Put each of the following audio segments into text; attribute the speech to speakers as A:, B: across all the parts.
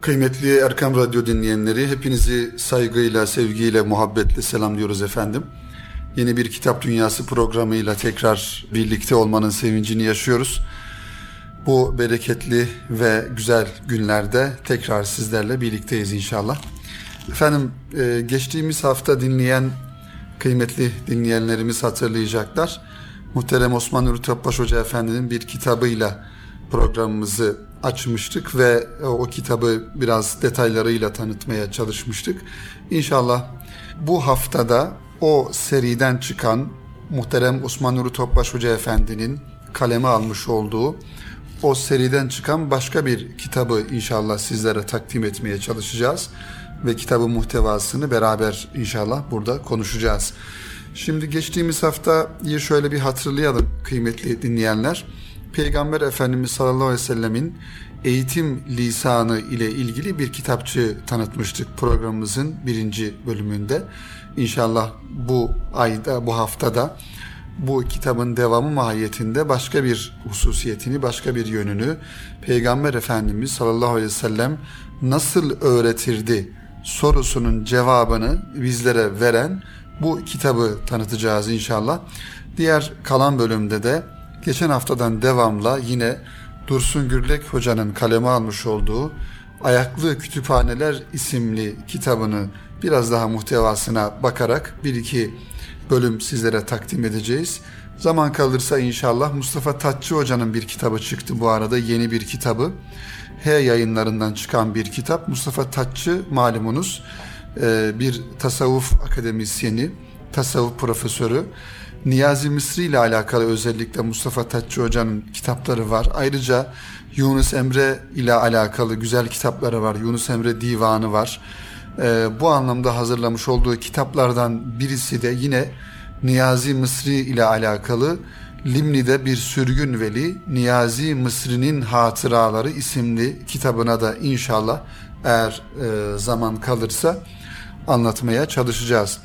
A: Kıymetli Erkam Radyo dinleyenleri, hepinizi saygıyla, sevgiyle, muhabbetle selamlıyoruz efendim. Yeni bir Kitap Dünyası programıyla tekrar birlikte olmanın sevincini yaşıyoruz. Bu bereketli ve güzel günlerde tekrar sizlerle birlikteyiz inşallah. Efendim e, geçtiğimiz hafta dinleyen kıymetli dinleyenlerimiz hatırlayacaklar. Muhterem Osman Nuri Topbaş Hoca Efendi'nin bir kitabıyla programımızı açmıştık ve o kitabı biraz detaylarıyla tanıtmaya çalışmıştık. İnşallah bu haftada o seriden çıkan muhterem Osman Nuri Topbaş Hoca Efendi'nin kaleme almış olduğu o seriden çıkan başka bir kitabı inşallah sizlere takdim etmeye çalışacağız ve kitabın muhtevasını beraber inşallah burada konuşacağız. Şimdi geçtiğimiz haftayı şöyle bir hatırlayalım kıymetli dinleyenler. Peygamber Efendimiz sallallahu aleyhi ve sellemin eğitim lisanı ile ilgili bir kitapçı tanıtmıştık programımızın birinci bölümünde. İnşallah bu ayda, bu haftada bu kitabın devamı mahiyetinde başka bir hususiyetini, başka bir yönünü Peygamber Efendimiz sallallahu aleyhi ve sellem nasıl öğretirdi sorusunun cevabını bizlere veren bu kitabı tanıtacağız inşallah. Diğer kalan bölümde de geçen haftadan devamla yine Dursun Gürlek Hoca'nın kaleme almış olduğu Ayaklı Kütüphaneler isimli kitabını biraz daha muhtevasına bakarak bir iki bölüm sizlere takdim edeceğiz. Zaman kalırsa inşallah Mustafa Tatçı Hoca'nın bir kitabı çıktı bu arada yeni bir kitabı. H yayınlarından çıkan bir kitap. Mustafa Tatçı malumunuz e, bir tasavvuf akademisyeni, tasavvuf profesörü. Niyazi Misri ile alakalı özellikle Mustafa Tatçı Hoca'nın kitapları var. Ayrıca Yunus Emre ile alakalı güzel kitapları var. Yunus Emre Divanı var. Ee, bu anlamda hazırlamış olduğu kitaplardan birisi de yine Niyazi Mısri ile alakalı Limni'de bir sürgün veli Niyazi Mısri'nin Hatıraları isimli kitabına da inşallah eğer e, zaman kalırsa anlatmaya çalışacağız.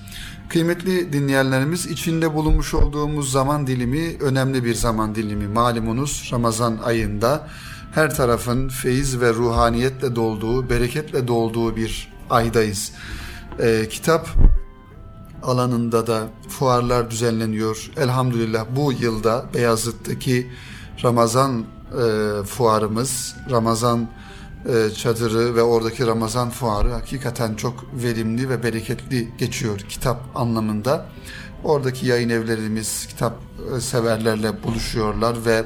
A: Kıymetli dinleyenlerimiz içinde bulunmuş olduğumuz zaman dilimi önemli bir zaman dilimi. Malumunuz Ramazan ayında her tarafın feyiz ve ruhaniyetle dolduğu, bereketle dolduğu bir aydayız. Ee, kitap alanında da fuarlar düzenleniyor. Elhamdülillah bu yılda Beyazıt'taki Ramazan e, fuarımız, Ramazan çadırı ve oradaki Ramazan fuarı hakikaten çok verimli ve bereketli geçiyor kitap anlamında. Oradaki yayın evlerimiz kitap e, severlerle buluşuyorlar ve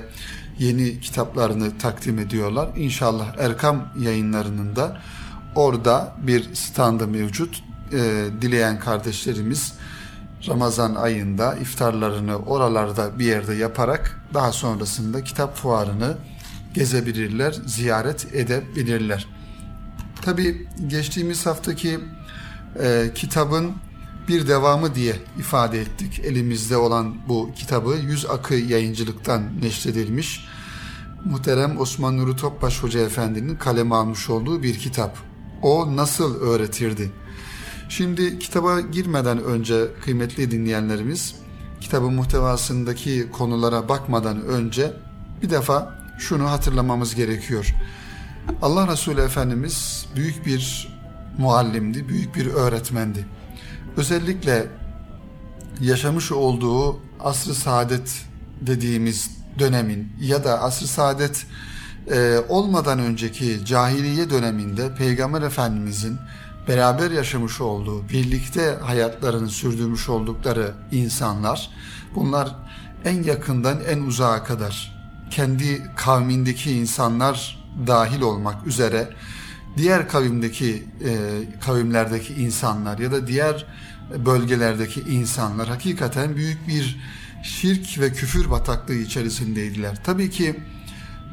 A: yeni kitaplarını takdim ediyorlar. İnşallah Erkam yayınlarının da orada bir standı mevcut. E, dileyen kardeşlerimiz Ramazan ayında iftarlarını oralarda bir yerde yaparak daha sonrasında kitap fuarını gezebilirler, ziyaret edebilirler. Tabi geçtiğimiz haftaki e, kitabın bir devamı diye ifade ettik. Elimizde olan bu kitabı Yüz Akı yayıncılıktan neşredilmiş. Muhterem Osman Nuri Topbaş Hoca Efendi'nin kaleme almış olduğu bir kitap. O nasıl öğretirdi? Şimdi kitaba girmeden önce kıymetli dinleyenlerimiz kitabın muhtevasındaki konulara bakmadan önce bir defa şunu hatırlamamız gerekiyor. Allah Resulü Efendimiz büyük bir muallimdi, büyük bir öğretmendi. Özellikle yaşamış olduğu asr-ı saadet dediğimiz dönemin ya da asr-ı saadet e, olmadan önceki cahiliye döneminde Peygamber Efendimizin beraber yaşamış olduğu, birlikte hayatlarını sürdürmüş oldukları insanlar, bunlar en yakından en uzağa kadar kendi kavmindeki insanlar dahil olmak üzere diğer kavimdeki e, kavimlerdeki insanlar ya da diğer bölgelerdeki insanlar hakikaten büyük bir şirk ve küfür bataklığı içerisindeydiler. Tabii ki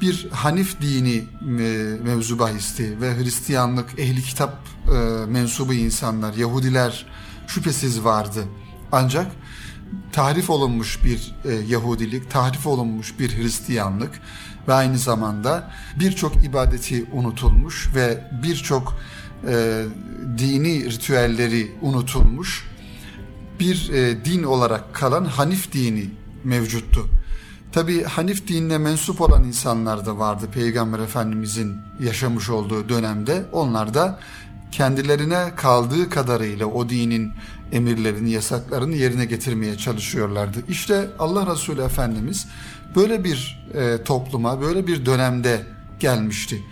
A: bir Hanif dini e, mevzu bahisti ve Hristiyanlık ehli kitap e, mensubu insanlar, Yahudiler şüphesiz vardı. Ancak tahrif olunmuş bir e, Yahudilik, tahrif olunmuş bir Hristiyanlık ve aynı zamanda birçok ibadeti unutulmuş ve birçok e, dini ritüelleri unutulmuş bir e, din olarak kalan Hanif dini mevcuttu. Tabi Hanif dinine mensup olan insanlar da vardı Peygamber Efendimizin yaşamış olduğu dönemde. Onlar da kendilerine kaldığı kadarıyla o dinin emirlerini, yasaklarını yerine getirmeye çalışıyorlardı. İşte Allah Resulü Efendimiz böyle bir e, topluma, böyle bir dönemde gelmişti.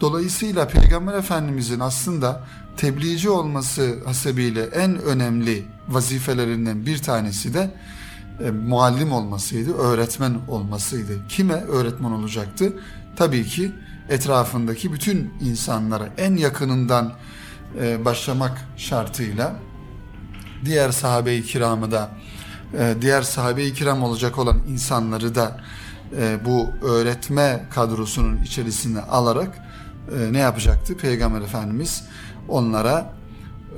A: Dolayısıyla Peygamber Efendimizin aslında tebliğci olması hasebiyle en önemli vazifelerinden bir tanesi de e, muallim olmasıydı, öğretmen olmasıydı. Kime öğretmen olacaktı? Tabii ki etrafındaki bütün insanlara en yakınından e, başlamak şartıyla diğer sahabe-i kiramı da e, diğer sahabe-i kiram olacak olan insanları da e, bu öğretme kadrosunun içerisine alarak e, ne yapacaktı? Peygamber Efendimiz onlara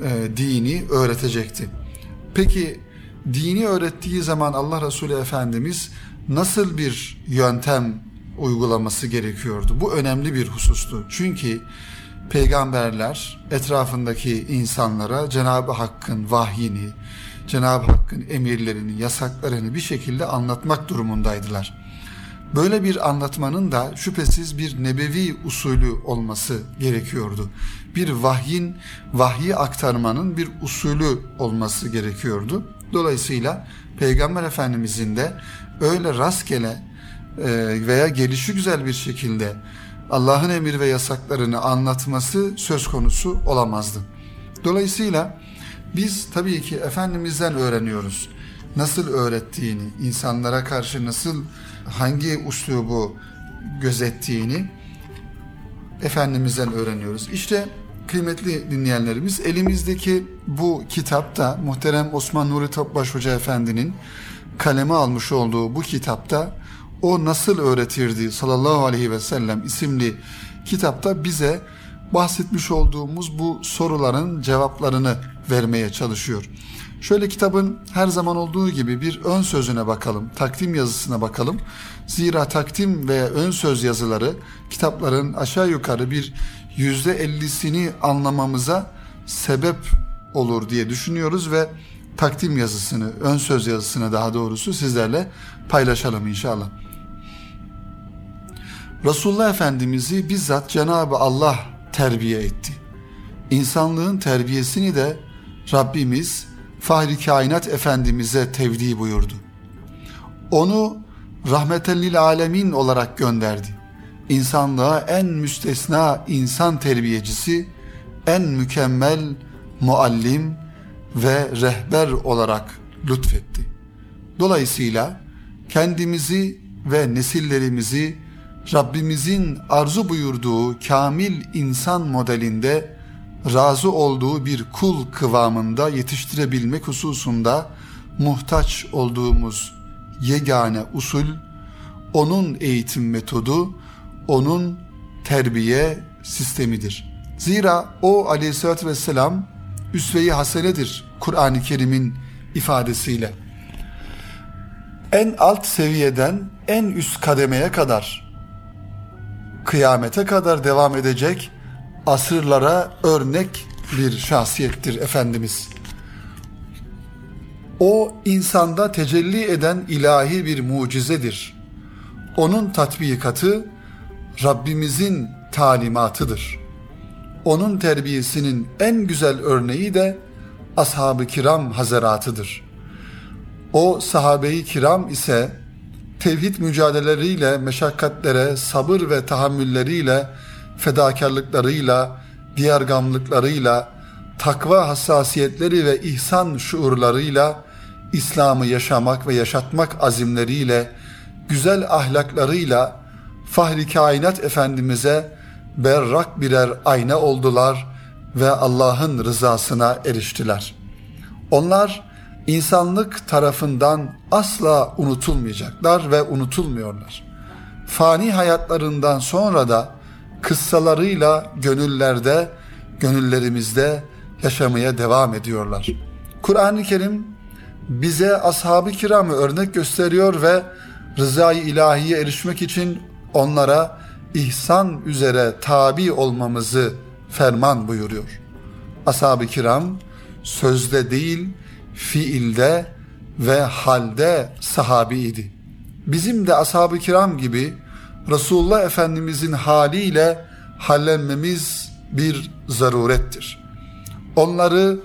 A: e, dini öğretecekti. Peki dini öğrettiği zaman Allah Resulü Efendimiz nasıl bir yöntem uygulaması gerekiyordu? Bu önemli bir husustu. Çünkü peygamberler etrafındaki insanlara Cenab-ı Hakk'ın vahyini, Cenab-ı Hakk'ın emirlerini, yasaklarını bir şekilde anlatmak durumundaydılar. Böyle bir anlatmanın da şüphesiz bir nebevi usulü olması gerekiyordu. Bir vahyin, vahyi aktarmanın bir usulü olması gerekiyordu. Dolayısıyla Peygamber Efendimizin de öyle rastgele e, veya gelişi güzel bir şekilde Allah'ın emir ve yasaklarını anlatması söz konusu olamazdı. Dolayısıyla biz tabii ki Efendimiz'den öğreniyoruz. Nasıl öğrettiğini, insanlara karşı nasıl, hangi uslubu gözettiğini Efendimiz'den öğreniyoruz. İşte kıymetli dinleyenlerimiz elimizdeki bu kitapta muhterem Osman Nuri Topbaş Hoca Efendi'nin kaleme almış olduğu bu kitapta o nasıl öğretirdi sallallahu aleyhi ve sellem isimli kitapta bize bahsetmiş olduğumuz bu soruların cevaplarını vermeye çalışıyor. Şöyle kitabın her zaman olduğu gibi bir ön sözüne bakalım, takdim yazısına bakalım. Zira takdim ve ön söz yazıları kitapların aşağı yukarı bir yüzde ellisini anlamamıza sebep olur diye düşünüyoruz ve takdim yazısını, ön söz yazısını daha doğrusu sizlerle paylaşalım inşallah. Resulullah Efendimiz'i bizzat Cenab-ı Allah terbiye etti. İnsanlığın terbiyesini de Rabbimiz Fahri Kainat Efendimiz'e tevdi buyurdu. Onu rahmeten lil alemin olarak gönderdi. İnsanlığa en müstesna insan terbiyecisi, en mükemmel muallim ve rehber olarak lütfetti. Dolayısıyla kendimizi ve nesillerimizi Rabbimizin arzu buyurduğu kamil insan modelinde razı olduğu bir kul kıvamında yetiştirebilmek hususunda muhtaç olduğumuz yegane usul onun eğitim metodu, onun terbiye sistemidir. Zira o aleyhissalatü vesselam üsve-i hasenedir Kur'an-ı Kerim'in ifadesiyle. En alt seviyeden en üst kademeye kadar kıyamete kadar devam edecek asırlara örnek bir şahsiyettir Efendimiz. O insanda tecelli eden ilahi bir mucizedir. Onun tatbikatı Rabbimizin talimatıdır. Onun terbiyesinin en güzel örneği de ashab-ı kiram hazeratıdır. O sahabe-i kiram ise tevhid mücadeleleriyle, meşakkatlere, sabır ve tahammülleriyle, fedakarlıklarıyla, diğer gamlıklarıyla, takva hassasiyetleri ve ihsan şuurlarıyla, İslam'ı yaşamak ve yaşatmak azimleriyle, güzel ahlaklarıyla, Fahri Kainat Efendimiz'e berrak birer ayna oldular ve Allah'ın rızasına eriştiler. Onlar, insanlık tarafından asla unutulmayacaklar ve unutulmuyorlar. Fani hayatlarından sonra da kıssalarıyla gönüllerde, gönüllerimizde yaşamaya devam ediyorlar. Kur'an-ı Kerim bize ashab-ı kiramı örnek gösteriyor ve rızayı ilahiye erişmek için onlara ihsan üzere tabi olmamızı ferman buyuruyor. Ashab-ı kiram sözde değil, fiilde ve halde sahabiydi. bizim de ashab-ı kiram gibi Resulullah Efendimizin haliyle hallenmemiz bir zarurettir. Onları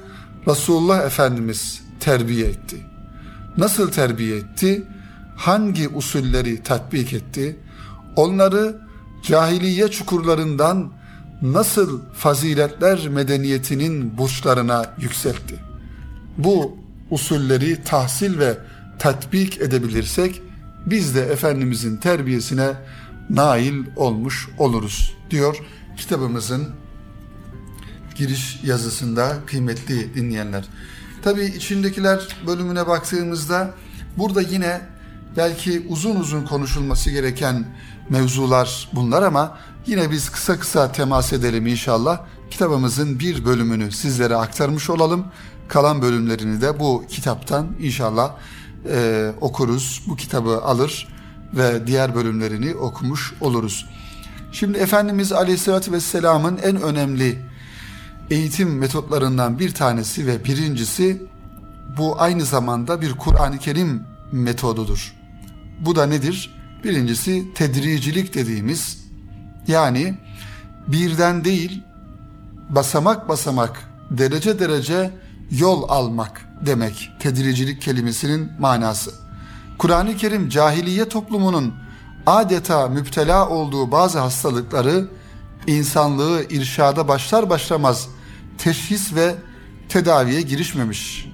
A: Resulullah Efendimiz terbiye etti. Nasıl terbiye etti? Hangi usulleri tatbik etti? Onları cahiliye çukurlarından nasıl faziletler medeniyetinin burçlarına yükseltti? Bu usulleri tahsil ve tatbik edebilirsek biz de Efendimizin terbiyesine nail olmuş oluruz diyor kitabımızın giriş yazısında kıymetli dinleyenler. Tabi içindekiler bölümüne baktığımızda burada yine belki uzun uzun konuşulması gereken mevzular bunlar ama yine biz kısa kısa temas edelim inşallah. Kitabımızın bir bölümünü sizlere aktarmış olalım. Kalan bölümlerini de bu kitaptan inşallah e, okuruz. Bu kitabı alır ve diğer bölümlerini okumuş oluruz. Şimdi Efendimiz Aleyhisselatü Vesselam'ın en önemli eğitim metotlarından bir tanesi ve birincisi bu aynı zamanda bir Kur'an-ı Kerim metodudur. Bu da nedir? Birincisi tedricilik dediğimiz yani birden değil basamak basamak derece derece yol almak demek tedricilik kelimesinin manası. Kur'an-ı Kerim cahiliye toplumunun adeta müptela olduğu bazı hastalıkları insanlığı irşada başlar başlamaz teşhis ve tedaviye girişmemiş.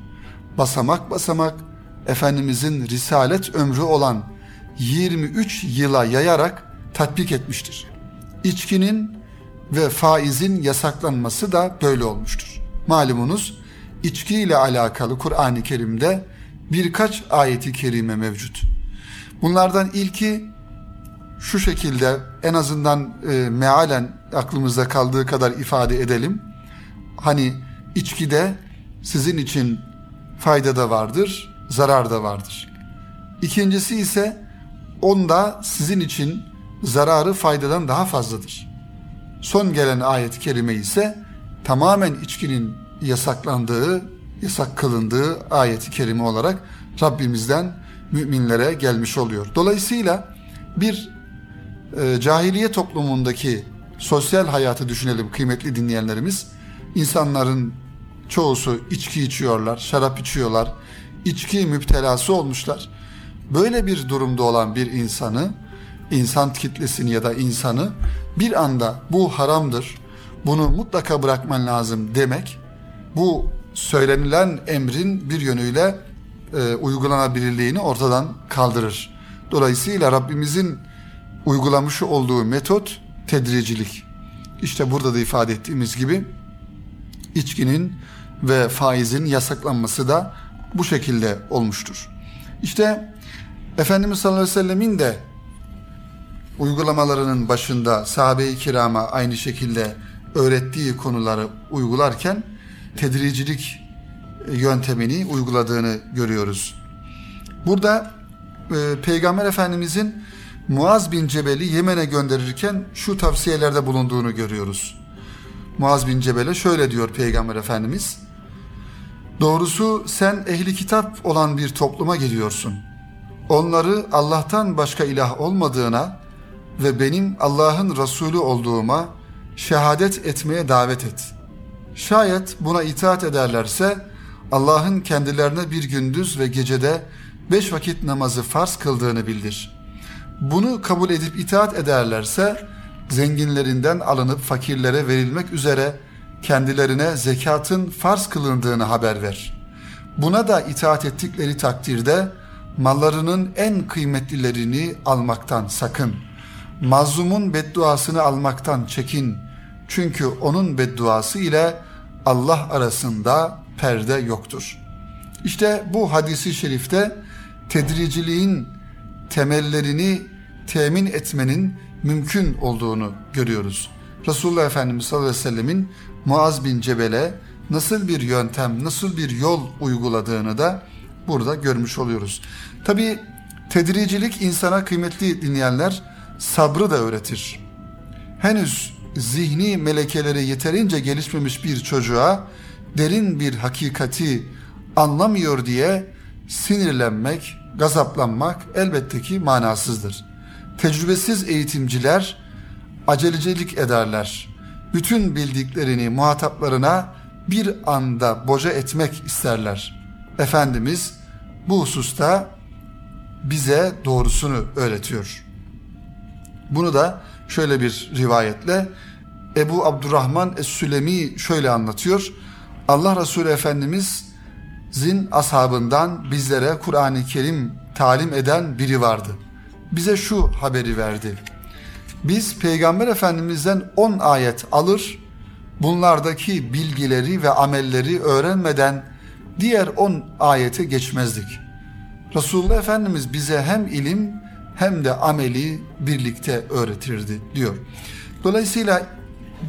A: Basamak basamak Efendimizin risalet ömrü olan 23 yıla yayarak tatbik etmiştir. İçkinin ve faizin yasaklanması da böyle olmuştur. Malumunuz içki ile alakalı Kur'an-ı Kerim'de birkaç ayeti kerime mevcut. Bunlardan ilki şu şekilde en azından e, mealen aklımızda kaldığı kadar ifade edelim. Hani içkide sizin için fayda da vardır, zarar da vardır. İkincisi ise onda sizin için zararı faydadan daha fazladır. Son gelen ayet-i kerime ise tamamen içkinin yasaklandığı, yasak kılındığı ayeti kerime olarak Rabbimizden müminlere gelmiş oluyor. Dolayısıyla bir e, cahiliye toplumundaki sosyal hayatı düşünelim kıymetli dinleyenlerimiz. İnsanların çoğusu içki içiyorlar, şarap içiyorlar, içki müptelası olmuşlar. Böyle bir durumda olan bir insanı, insan kitlesini ya da insanı bir anda bu haramdır, bunu mutlaka bırakman lazım demek, bu söylenilen emrin bir yönüyle e, uygulanabilirliğini ortadan kaldırır. Dolayısıyla Rabbimizin uygulamış olduğu metot tedricilik. İşte burada da ifade ettiğimiz gibi içkinin ve faizin yasaklanması da bu şekilde olmuştur. İşte Efendimiz sallallahu aleyhi ve sellemin de uygulamalarının başında sahabe-i kirama aynı şekilde öğrettiği konuları uygularken tedricilik yöntemini uyguladığını görüyoruz. Burada e, Peygamber Efendimizin Muaz bin Cebel'i Yemen'e gönderirken şu tavsiyelerde bulunduğunu görüyoruz. Muaz bin Cebel'e şöyle diyor Peygamber Efendimiz. Doğrusu sen ehli kitap olan bir topluma gidiyorsun. Onları Allah'tan başka ilah olmadığına ve benim Allah'ın Resulü olduğuma şehadet etmeye davet et. Şayet buna itaat ederlerse Allah'ın kendilerine bir gündüz ve gecede beş vakit namazı farz kıldığını bildir. Bunu kabul edip itaat ederlerse zenginlerinden alınıp fakirlere verilmek üzere kendilerine zekatın farz kılındığını haber ver. Buna da itaat ettikleri takdirde mallarının en kıymetlilerini almaktan sakın. Mazlumun bedduasını almaktan çekin. Çünkü onun bedduası ile Allah arasında perde yoktur. İşte bu hadisi şerifte tedriciliğin temellerini temin etmenin mümkün olduğunu görüyoruz. Resulullah Efendimiz sallallahu aleyhi ve sellemin Muaz bin Cebel'e nasıl bir yöntem, nasıl bir yol uyguladığını da burada görmüş oluyoruz. Tabi tedricilik insana kıymetli dinleyenler sabrı da öğretir. Henüz zihni melekeleri yeterince gelişmemiş bir çocuğa derin bir hakikati anlamıyor diye sinirlenmek, gazaplanmak elbette ki manasızdır. Tecrübesiz eğitimciler acelecilik ederler. Bütün bildiklerini muhataplarına bir anda boca etmek isterler. Efendimiz bu hususta bize doğrusunu öğretiyor. Bunu da şöyle bir rivayetle Ebu Abdurrahman Es-Sülemi şöyle anlatıyor. Allah Resulü Efendimiz zin ashabından bizlere Kur'an-ı Kerim talim eden biri vardı. Bize şu haberi verdi. Biz Peygamber Efendimiz'den 10 ayet alır, bunlardaki bilgileri ve amelleri öğrenmeden diğer 10 ayete geçmezdik. Resulullah Efendimiz bize hem ilim hem de ameli birlikte öğretirdi diyor. Dolayısıyla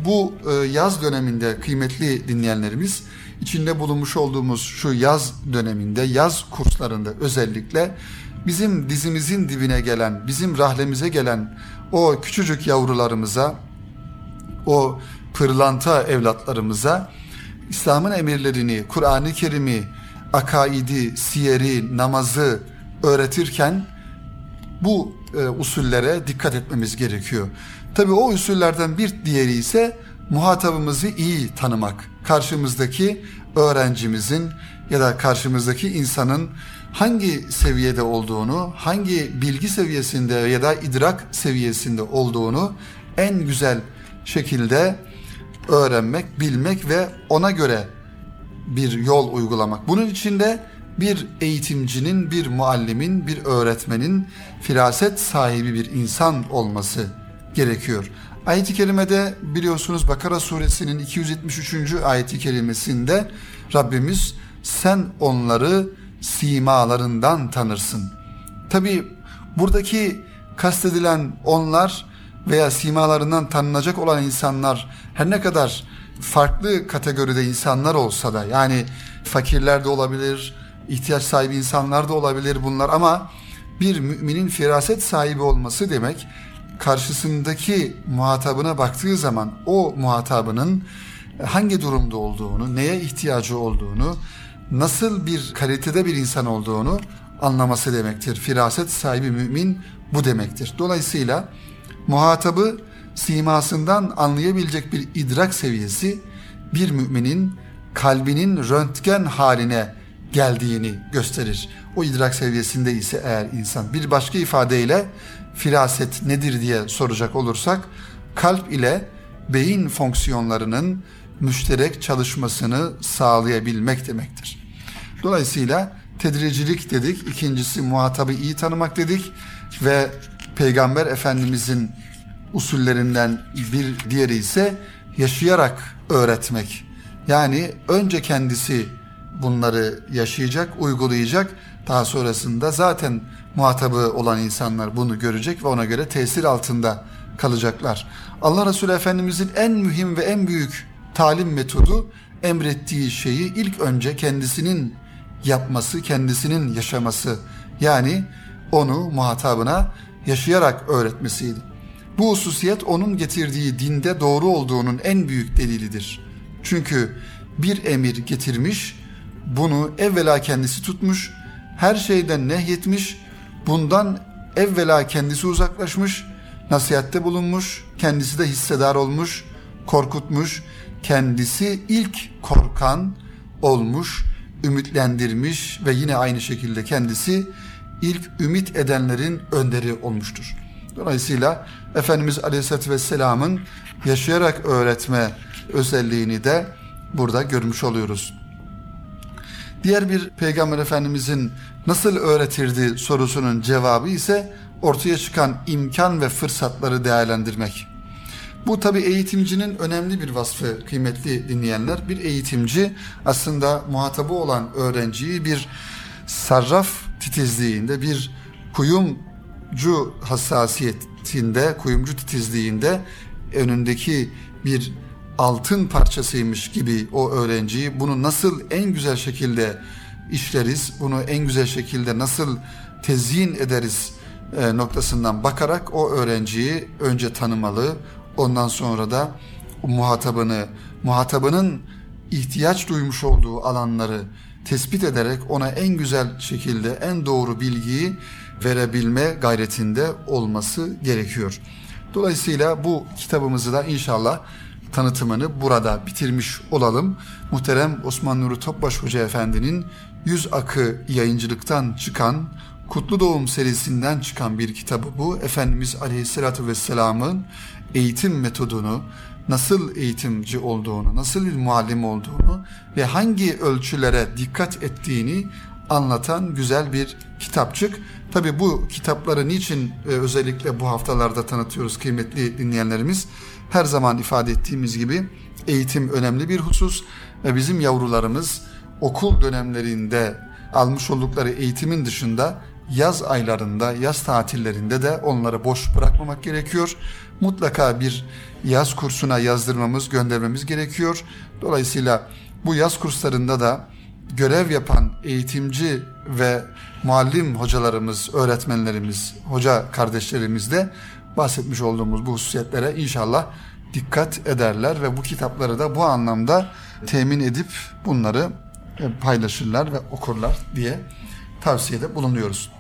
A: bu e, yaz döneminde kıymetli dinleyenlerimiz içinde bulunmuş olduğumuz şu yaz döneminde yaz kurslarında özellikle bizim dizimizin dibine gelen, bizim rahlemize gelen o küçücük yavrularımıza, o pırlanta evlatlarımıza İslam'ın emirlerini, Kur'an-ı Kerim'i, akaidi, siyeri, namazı öğretirken bu e, usullere dikkat etmemiz gerekiyor. Tabi o usullerden bir diğeri ise muhatabımızı iyi tanımak. Karşımızdaki öğrencimizin ya da karşımızdaki insanın hangi seviyede olduğunu, hangi bilgi seviyesinde ya da idrak seviyesinde olduğunu en güzel şekilde öğrenmek, bilmek ve ona göre bir yol uygulamak. Bunun içinde bir eğitimcinin, bir muallimin, bir öğretmenin firaset sahibi bir insan olması gerekiyor. Ayet-i kerimede biliyorsunuz Bakara suresinin 273. ayet-i kerimesinde Rabbimiz sen onları simalarından tanırsın. Tabi buradaki kastedilen onlar veya simalarından tanınacak olan insanlar her ne kadar farklı kategoride insanlar olsa da yani fakirler de olabilir, ihtiyaç sahibi insanlar da olabilir bunlar ama bir müminin firaset sahibi olması demek karşısındaki muhatabına baktığı zaman o muhatabının hangi durumda olduğunu, neye ihtiyacı olduğunu, nasıl bir kalitede bir insan olduğunu anlaması demektir. Firaset sahibi mümin bu demektir. Dolayısıyla muhatabı simasından anlayabilecek bir idrak seviyesi bir müminin kalbinin röntgen haline geldiğini gösterir. O idrak seviyesinde ise eğer insan bir başka ifadeyle firaset nedir diye soracak olursak kalp ile beyin fonksiyonlarının müşterek çalışmasını sağlayabilmek demektir. Dolayısıyla tedricilik dedik, ikincisi muhatabı iyi tanımak dedik ve Peygamber Efendimizin usullerinden bir diğeri ise yaşayarak öğretmek. Yani önce kendisi bunları yaşayacak, uygulayacak. Daha sonrasında zaten muhatabı olan insanlar bunu görecek ve ona göre tesir altında kalacaklar. Allah Resulü Efendimizin en mühim ve en büyük talim metodu emrettiği şeyi ilk önce kendisinin yapması, kendisinin yaşaması. Yani onu muhatabına yaşayarak öğretmesiydi. Bu hususiyet onun getirdiği dinde doğru olduğunun en büyük delilidir. Çünkü bir emir getirmiş, bunu evvela kendisi tutmuş, her şeyden nehyetmiş, bundan evvela kendisi uzaklaşmış, nasihatte bulunmuş, kendisi de hissedar olmuş, korkutmuş, kendisi ilk korkan olmuş, ümitlendirmiş ve yine aynı şekilde kendisi ilk ümit edenlerin önderi olmuştur. Dolayısıyla Efendimiz Aleyhisselatü Vesselam'ın yaşayarak öğretme özelliğini de burada görmüş oluyoruz. Diğer bir Peygamber Efendimizin nasıl öğretirdi sorusunun cevabı ise ortaya çıkan imkan ve fırsatları değerlendirmek. Bu tabi eğitimcinin önemli bir vasfı kıymetli dinleyenler. Bir eğitimci aslında muhatabı olan öğrenciyi bir sarraf titizliğinde, bir kuyumcu hassasiyetinde, kuyumcu titizliğinde önündeki bir altın parçasıymış gibi o öğrenciyi bunu nasıl en güzel şekilde işleriz, bunu en güzel şekilde nasıl tezyin ederiz e, noktasından bakarak o öğrenciyi önce tanımalı, ondan sonra da muhatabını, muhatabının ihtiyaç duymuş olduğu alanları tespit ederek ona en güzel şekilde en doğru bilgiyi verebilme gayretinde olması gerekiyor. Dolayısıyla bu kitabımızı da inşallah tanıtımını burada bitirmiş olalım. Muhterem Osman Nuri Topbaş Hoca Efendi'nin Yüz Akı yayıncılıktan çıkan Kutlu Doğum serisinden çıkan bir kitabı bu. Efendimiz Aleyhisselatü Vesselam'ın eğitim metodunu, nasıl eğitimci olduğunu, nasıl bir muallim olduğunu ve hangi ölçülere dikkat ettiğini anlatan güzel bir kitapçık. Tabi bu kitapları niçin e, özellikle bu haftalarda tanıtıyoruz kıymetli dinleyenlerimiz? Her zaman ifade ettiğimiz gibi eğitim önemli bir husus ve bizim yavrularımız okul dönemlerinde almış oldukları eğitimin dışında yaz aylarında, yaz tatillerinde de onları boş bırakmamak gerekiyor. Mutlaka bir yaz kursuna yazdırmamız, göndermemiz gerekiyor. Dolayısıyla bu yaz kurslarında da görev yapan eğitimci ve muallim hocalarımız, öğretmenlerimiz, hoca kardeşlerimiz de bahsetmiş olduğumuz bu hususiyetlere inşallah dikkat ederler ve bu kitapları da bu anlamda temin edip bunları paylaşırlar ve okurlar diye tavsiyede bulunuyoruz.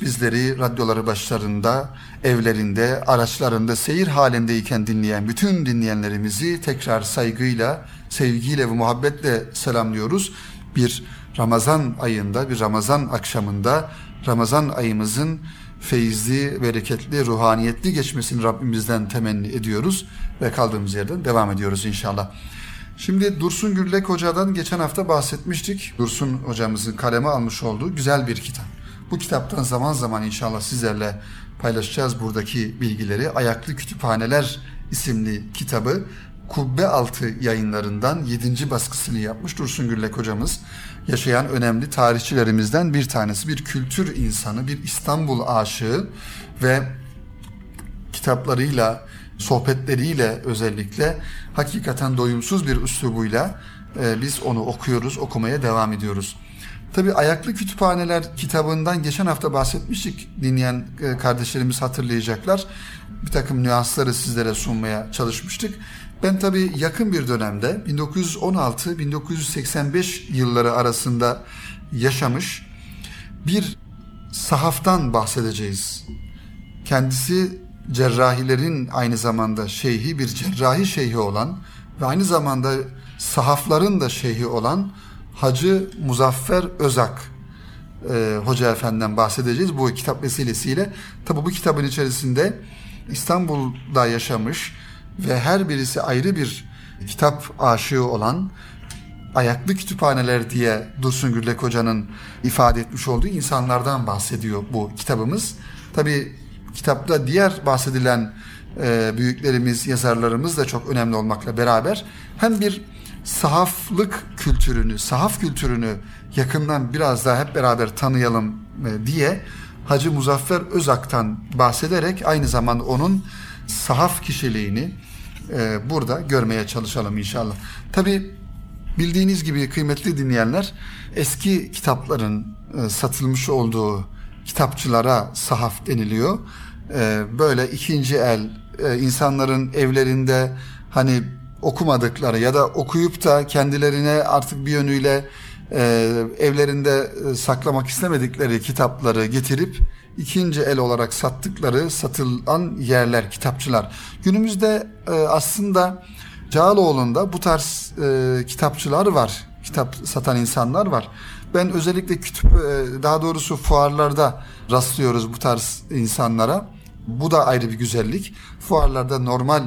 A: Bizleri radyoları başlarında, evlerinde, araçlarında seyir halindeyken dinleyen bütün dinleyenlerimizi tekrar saygıyla, sevgiyle ve muhabbetle selamlıyoruz. Bir Ramazan ayında, bir Ramazan akşamında Ramazan ayımızın feyizli, bereketli, ruhaniyetli geçmesini Rabbimizden temenni ediyoruz ve kaldığımız yerden devam ediyoruz inşallah. Şimdi Dursun Gürlek Hoca'dan geçen hafta bahsetmiştik. Dursun hocamızın kaleme almış olduğu güzel bir kitap. Bu kitaptan zaman zaman inşallah sizlerle paylaşacağız buradaki bilgileri. Ayaklı Kütüphaneler isimli kitabı Kubbe Altı yayınlarından 7. baskısını yapmış Dursun Gürlek hocamız. Yaşayan önemli tarihçilerimizden bir tanesi. Bir kültür insanı, bir İstanbul aşığı ve kitaplarıyla, sohbetleriyle özellikle hakikaten doyumsuz bir üslubuyla e, biz onu okuyoruz, okumaya devam ediyoruz. Tabi Ayaklı Kütüphaneler kitabından geçen hafta bahsetmiştik. Dinleyen e, kardeşlerimiz hatırlayacaklar. Bir takım nüansları sizlere sunmaya çalışmıştık. Ben tabi yakın bir dönemde 1916-1985 yılları arasında yaşamış bir sahaftan bahsedeceğiz. Kendisi cerrahilerin aynı zamanda şeyhi bir cerrahi şeyhi olan ve aynı zamanda sahafların da şeyhi olan Hacı Muzaffer Özak e, Hoca Efendi'den bahsedeceğiz bu kitap vesilesiyle. Tabi bu kitabın içerisinde İstanbul'da yaşamış ve her birisi ayrı bir kitap aşığı olan ayaklı kütüphaneler diye Dursun Gürlek Hoca'nın ifade etmiş olduğu insanlardan bahsediyor bu kitabımız. Tabi kitapta diğer bahsedilen e, büyüklerimiz, yazarlarımız da çok önemli olmakla beraber hem bir sahaflık kültürünü, sahaf kültürünü yakından biraz daha hep beraber tanıyalım e, diye Hacı Muzaffer Özak'tan bahsederek aynı zamanda onun sahaf kişiliğini e, burada görmeye çalışalım inşallah. Tabi bildiğiniz gibi kıymetli dinleyenler eski kitapların e, satılmış olduğu kitapçılara sahaf deniliyor. böyle ikinci el insanların evlerinde hani okumadıkları ya da okuyup da kendilerine artık bir yönüyle e, evlerinde e, saklamak istemedikleri kitapları getirip ikinci el olarak sattıkları satılan yerler, kitapçılar. Günümüzde e, aslında Cağaloğlu'nda bu tarz e, kitapçılar var. Kitap satan insanlar var. Ben özellikle kütüp e, daha doğrusu fuarlarda rastlıyoruz bu tarz insanlara. Bu da ayrı bir güzellik. Fuarlarda normal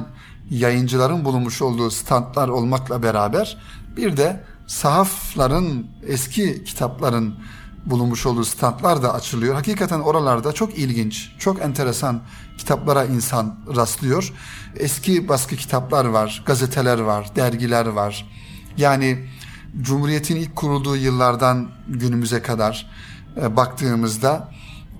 A: yayıncıların bulunmuş olduğu standlar olmakla beraber bir de sahafların eski kitapların bulunmuş olduğu standlar da açılıyor. Hakikaten oralarda çok ilginç, çok enteresan kitaplara insan rastlıyor. Eski baskı kitaplar var, gazeteler var, dergiler var. Yani Cumhuriyet'in ilk kurulduğu yıllardan günümüze kadar e, baktığımızda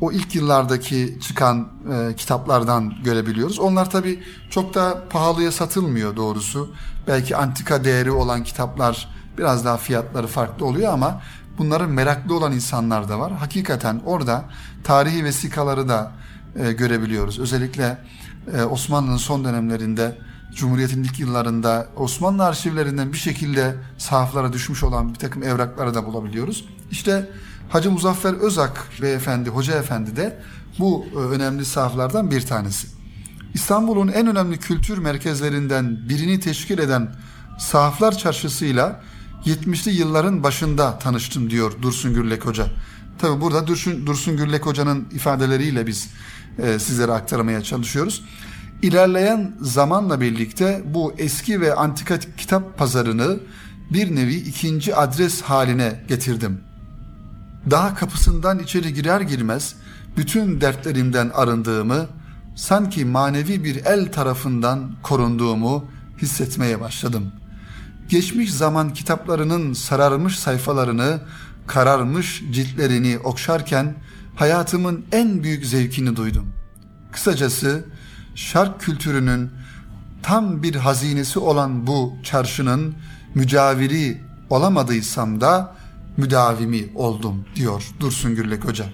A: o ilk yıllardaki çıkan e, kitaplardan görebiliyoruz. Onlar tabii çok da pahalıya satılmıyor doğrusu. Belki antika değeri olan kitaplar biraz daha fiyatları farklı oluyor ama bunların meraklı olan insanlar da var. Hakikaten orada tarihi vesikaları da e, görebiliyoruz. Özellikle e, Osmanlı'nın son dönemlerinde Cumhuriyet'in ilk yıllarında Osmanlı arşivlerinden bir şekilde sahaflara düşmüş olan bir takım evrakları da bulabiliyoruz. İşte Hacı Muzaffer Özak beyefendi, hoca efendi de bu e, önemli sahaflardan bir tanesi. İstanbul'un en önemli kültür merkezlerinden birini teşkil eden Sahaflar Çarşısı'yla 70'li yılların başında tanıştım diyor Dursun Gürlek Hoca. Tabi burada Dursun, Dursun Gürlek Hoca'nın ifadeleriyle biz e, sizlere aktarmaya çalışıyoruz. İlerleyen zamanla birlikte bu eski ve antika kitap pazarını bir nevi ikinci adres haline getirdim. Daha kapısından içeri girer girmez bütün dertlerimden arındığımı, sanki manevi bir el tarafından korunduğumu hissetmeye başladım. Geçmiş zaman kitaplarının sararmış sayfalarını, kararmış ciltlerini okşarken hayatımın en büyük zevkini duydum. Kısacası şark kültürünün tam bir hazinesi olan bu çarşının mücaviri olamadıysam da müdavimi oldum diyor Dursun Gürlek Hoca.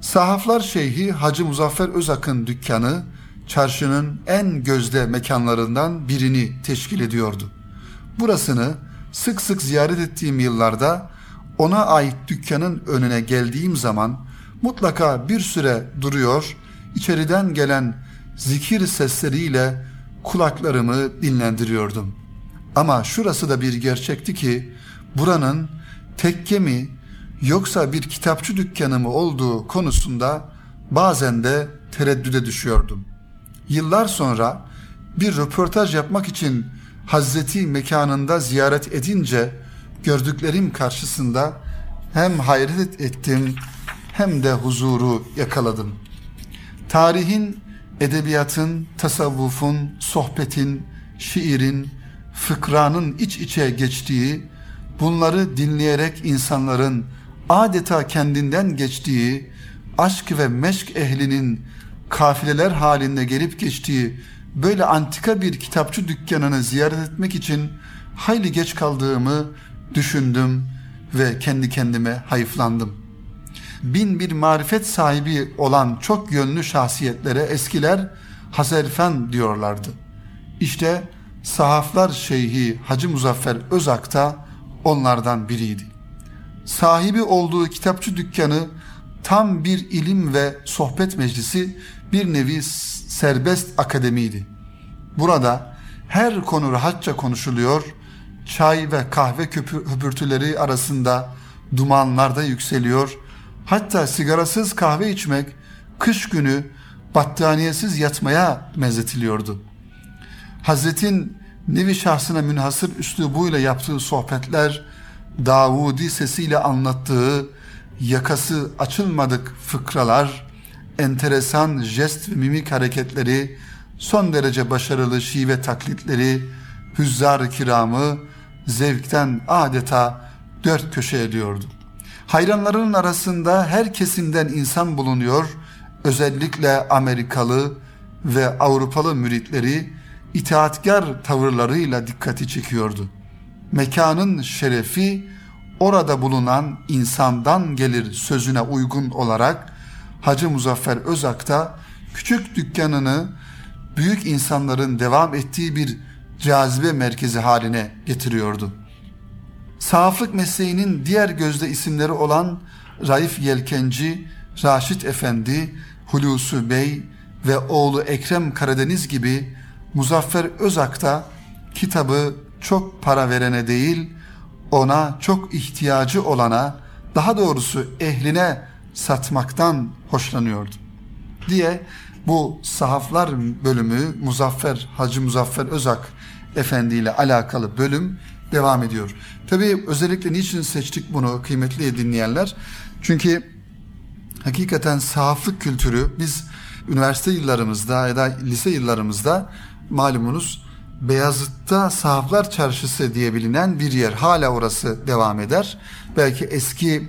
A: Sahaflar Şeyhi Hacı Muzaffer Özak'ın dükkanı çarşının en gözde mekanlarından birini teşkil ediyordu. Burasını sık sık ziyaret ettiğim yıllarda ona ait dükkanın önüne geldiğim zaman mutlaka bir süre duruyor, içeriden gelen zikir sesleriyle kulaklarımı dinlendiriyordum. Ama şurası da bir gerçekti ki buranın tekke mi yoksa bir kitapçı dükkanı mı olduğu konusunda bazen de tereddüde düşüyordum. Yıllar sonra bir röportaj yapmak için Hazreti mekanında ziyaret edince gördüklerim karşısında hem hayret ettim hem de huzuru yakaladım. Tarihin, edebiyatın, tasavvufun, sohbetin, şiirin, fıkranın iç içe geçtiği, bunları dinleyerek insanların adeta kendinden geçtiği, aşk ve meşk ehlinin kafileler halinde gelip geçtiği böyle antika bir kitapçı dükkanını ziyaret etmek için hayli geç kaldığımı düşündüm ve kendi kendime hayıflandım. Bin bir marifet sahibi olan çok yönlü şahsiyetlere eskiler Hazerfen diyorlardı. İşte sahaflar şeyhi Hacı Muzaffer Özak da onlardan biriydi. Sahibi olduğu kitapçı dükkanı tam bir ilim ve sohbet meclisi bir nevi serbest akademiydi. Burada her konu rahatça konuşuluyor, çay ve kahve höpürtüleri arasında dumanlar da yükseliyor. Hatta sigarasız kahve içmek kış günü battaniyesiz yatmaya benzetiliyordu. Hazretin nevi şahsına münhasır üslubuyla yaptığı sohbetler, Davudi sesiyle anlattığı yakası açılmadık fıkralar, enteresan jest ve mimik hareketleri, son derece başarılı şive taklitleri, hüzzar kiramı zevkten adeta dört köşe ediyordu. Hayranlarının arasında her kesimden insan bulunuyor, özellikle Amerikalı ve Avrupalı müritleri itaatkar tavırlarıyla dikkati çekiyordu. Mekanın şerefi orada bulunan insandan gelir sözüne uygun olarak Hacı Muzaffer Özak da küçük dükkanını büyük insanların devam ettiği bir cazibe merkezi haline getiriyordu. Sahaflık mesleğinin diğer gözde isimleri olan Raif Yelkenci, Raşit Efendi, Hulusi Bey ve oğlu Ekrem Karadeniz gibi Muzaffer Özak da kitabı çok para verene değil, ona çok ihtiyacı olana, daha doğrusu ehline satmaktan hoşlanıyordu. Diye bu sahaflar bölümü Muzaffer Hacı Muzaffer Özak Efendi ile alakalı bölüm devam ediyor. Tabii özellikle niçin seçtik bunu kıymetli dinleyenler? Çünkü hakikaten sahaflık kültürü biz üniversite yıllarımızda ya da lise yıllarımızda malumunuz Beyazıt'ta Sahaflar Çarşısı diye bilinen bir yer. Hala orası devam eder. Belki eski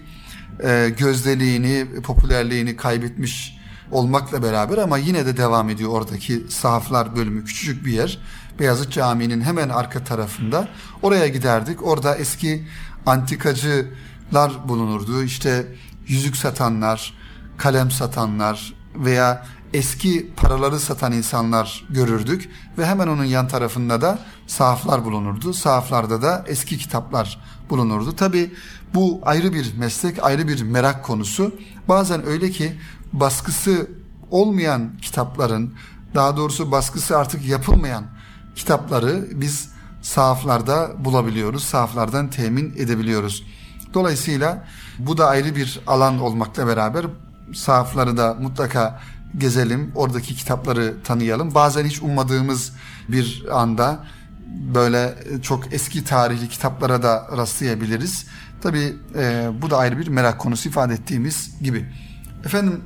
A: e, gözdeliğini, popülerliğini kaybetmiş olmakla beraber ama yine de devam ediyor oradaki sahaflar bölümü. Küçücük bir yer. Beyazıt Camii'nin hemen arka tarafında. Oraya giderdik. Orada eski antikacılar bulunurdu. İşte yüzük satanlar, kalem satanlar veya eski paraları satan insanlar görürdük ve hemen onun yan tarafında da sahaflar bulunurdu. Sahaflarda da eski kitaplar bulunurdu. Tabi bu ayrı bir meslek, ayrı bir merak konusu. Bazen öyle ki baskısı olmayan kitapların, daha doğrusu baskısı artık yapılmayan kitapları biz sahaflarda bulabiliyoruz. Sahaflardan temin edebiliyoruz. Dolayısıyla bu da ayrı bir alan olmakla beraber sahafları da mutlaka gezelim, oradaki kitapları tanıyalım. Bazen hiç ummadığımız bir anda böyle çok eski tarihli kitaplara da rastlayabiliriz. Tabii e, bu da ayrı bir merak konusu ifade ettiğimiz gibi. Efendim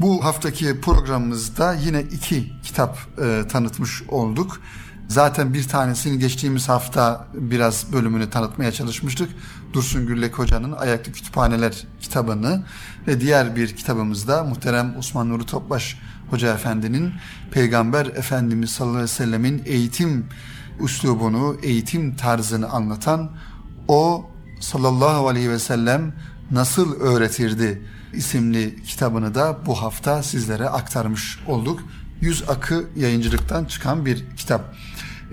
A: bu haftaki programımızda yine iki kitap e, tanıtmış olduk. Zaten bir tanesini geçtiğimiz hafta biraz bölümünü tanıtmaya çalışmıştık. Dursun Güllek Hoca'nın Ayaklı Kütüphaneler kitabını ve diğer bir kitabımızda muhterem Osman Nuri Topbaş Hoca Efendi'nin Peygamber Efendimiz sallallahu aleyhi ve sellemin eğitim üslubunu, eğitim tarzını anlatan o sallallahu aleyhi ve sellem nasıl öğretirdi isimli kitabını da bu hafta sizlere aktarmış olduk. Yüz Akı yayıncılıktan çıkan bir kitap.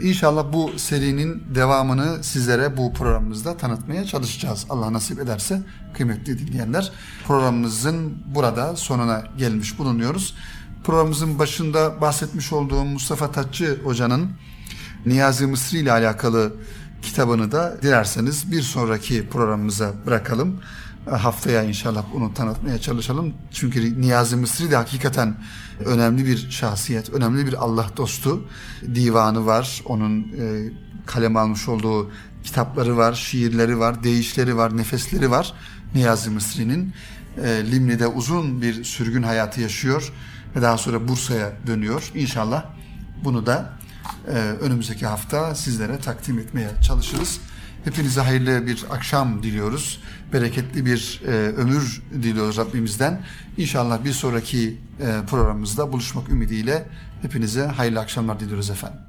A: İnşallah bu serinin devamını sizlere bu programımızda tanıtmaya çalışacağız. Allah nasip ederse kıymetli dinleyenler. Programımızın burada sonuna gelmiş bulunuyoruz. Programımızın başında bahsetmiş olduğum Mustafa Tatçı Hoca'nın Niyazi Mısri ile alakalı kitabını da dilerseniz bir sonraki programımıza bırakalım. Haftaya inşallah bunu tanıtmaya çalışalım. Çünkü Niyazi Mısri de hakikaten önemli bir şahsiyet, önemli bir Allah dostu. Divanı var, onun e, kalem almış olduğu kitapları var, şiirleri var, deyişleri var, nefesleri var. Niyazi Mısri'nin e, Limni'de uzun bir sürgün hayatı yaşıyor ve daha sonra Bursa'ya dönüyor. İnşallah bunu da e, önümüzdeki hafta sizlere takdim etmeye çalışırız. Hepinize hayırlı bir akşam diliyoruz. Bereketli bir e, ömür diliyoruz Rabbimizden. İnşallah bir sonraki e, programımızda buluşmak ümidiyle hepinize hayırlı akşamlar diliyoruz efendim.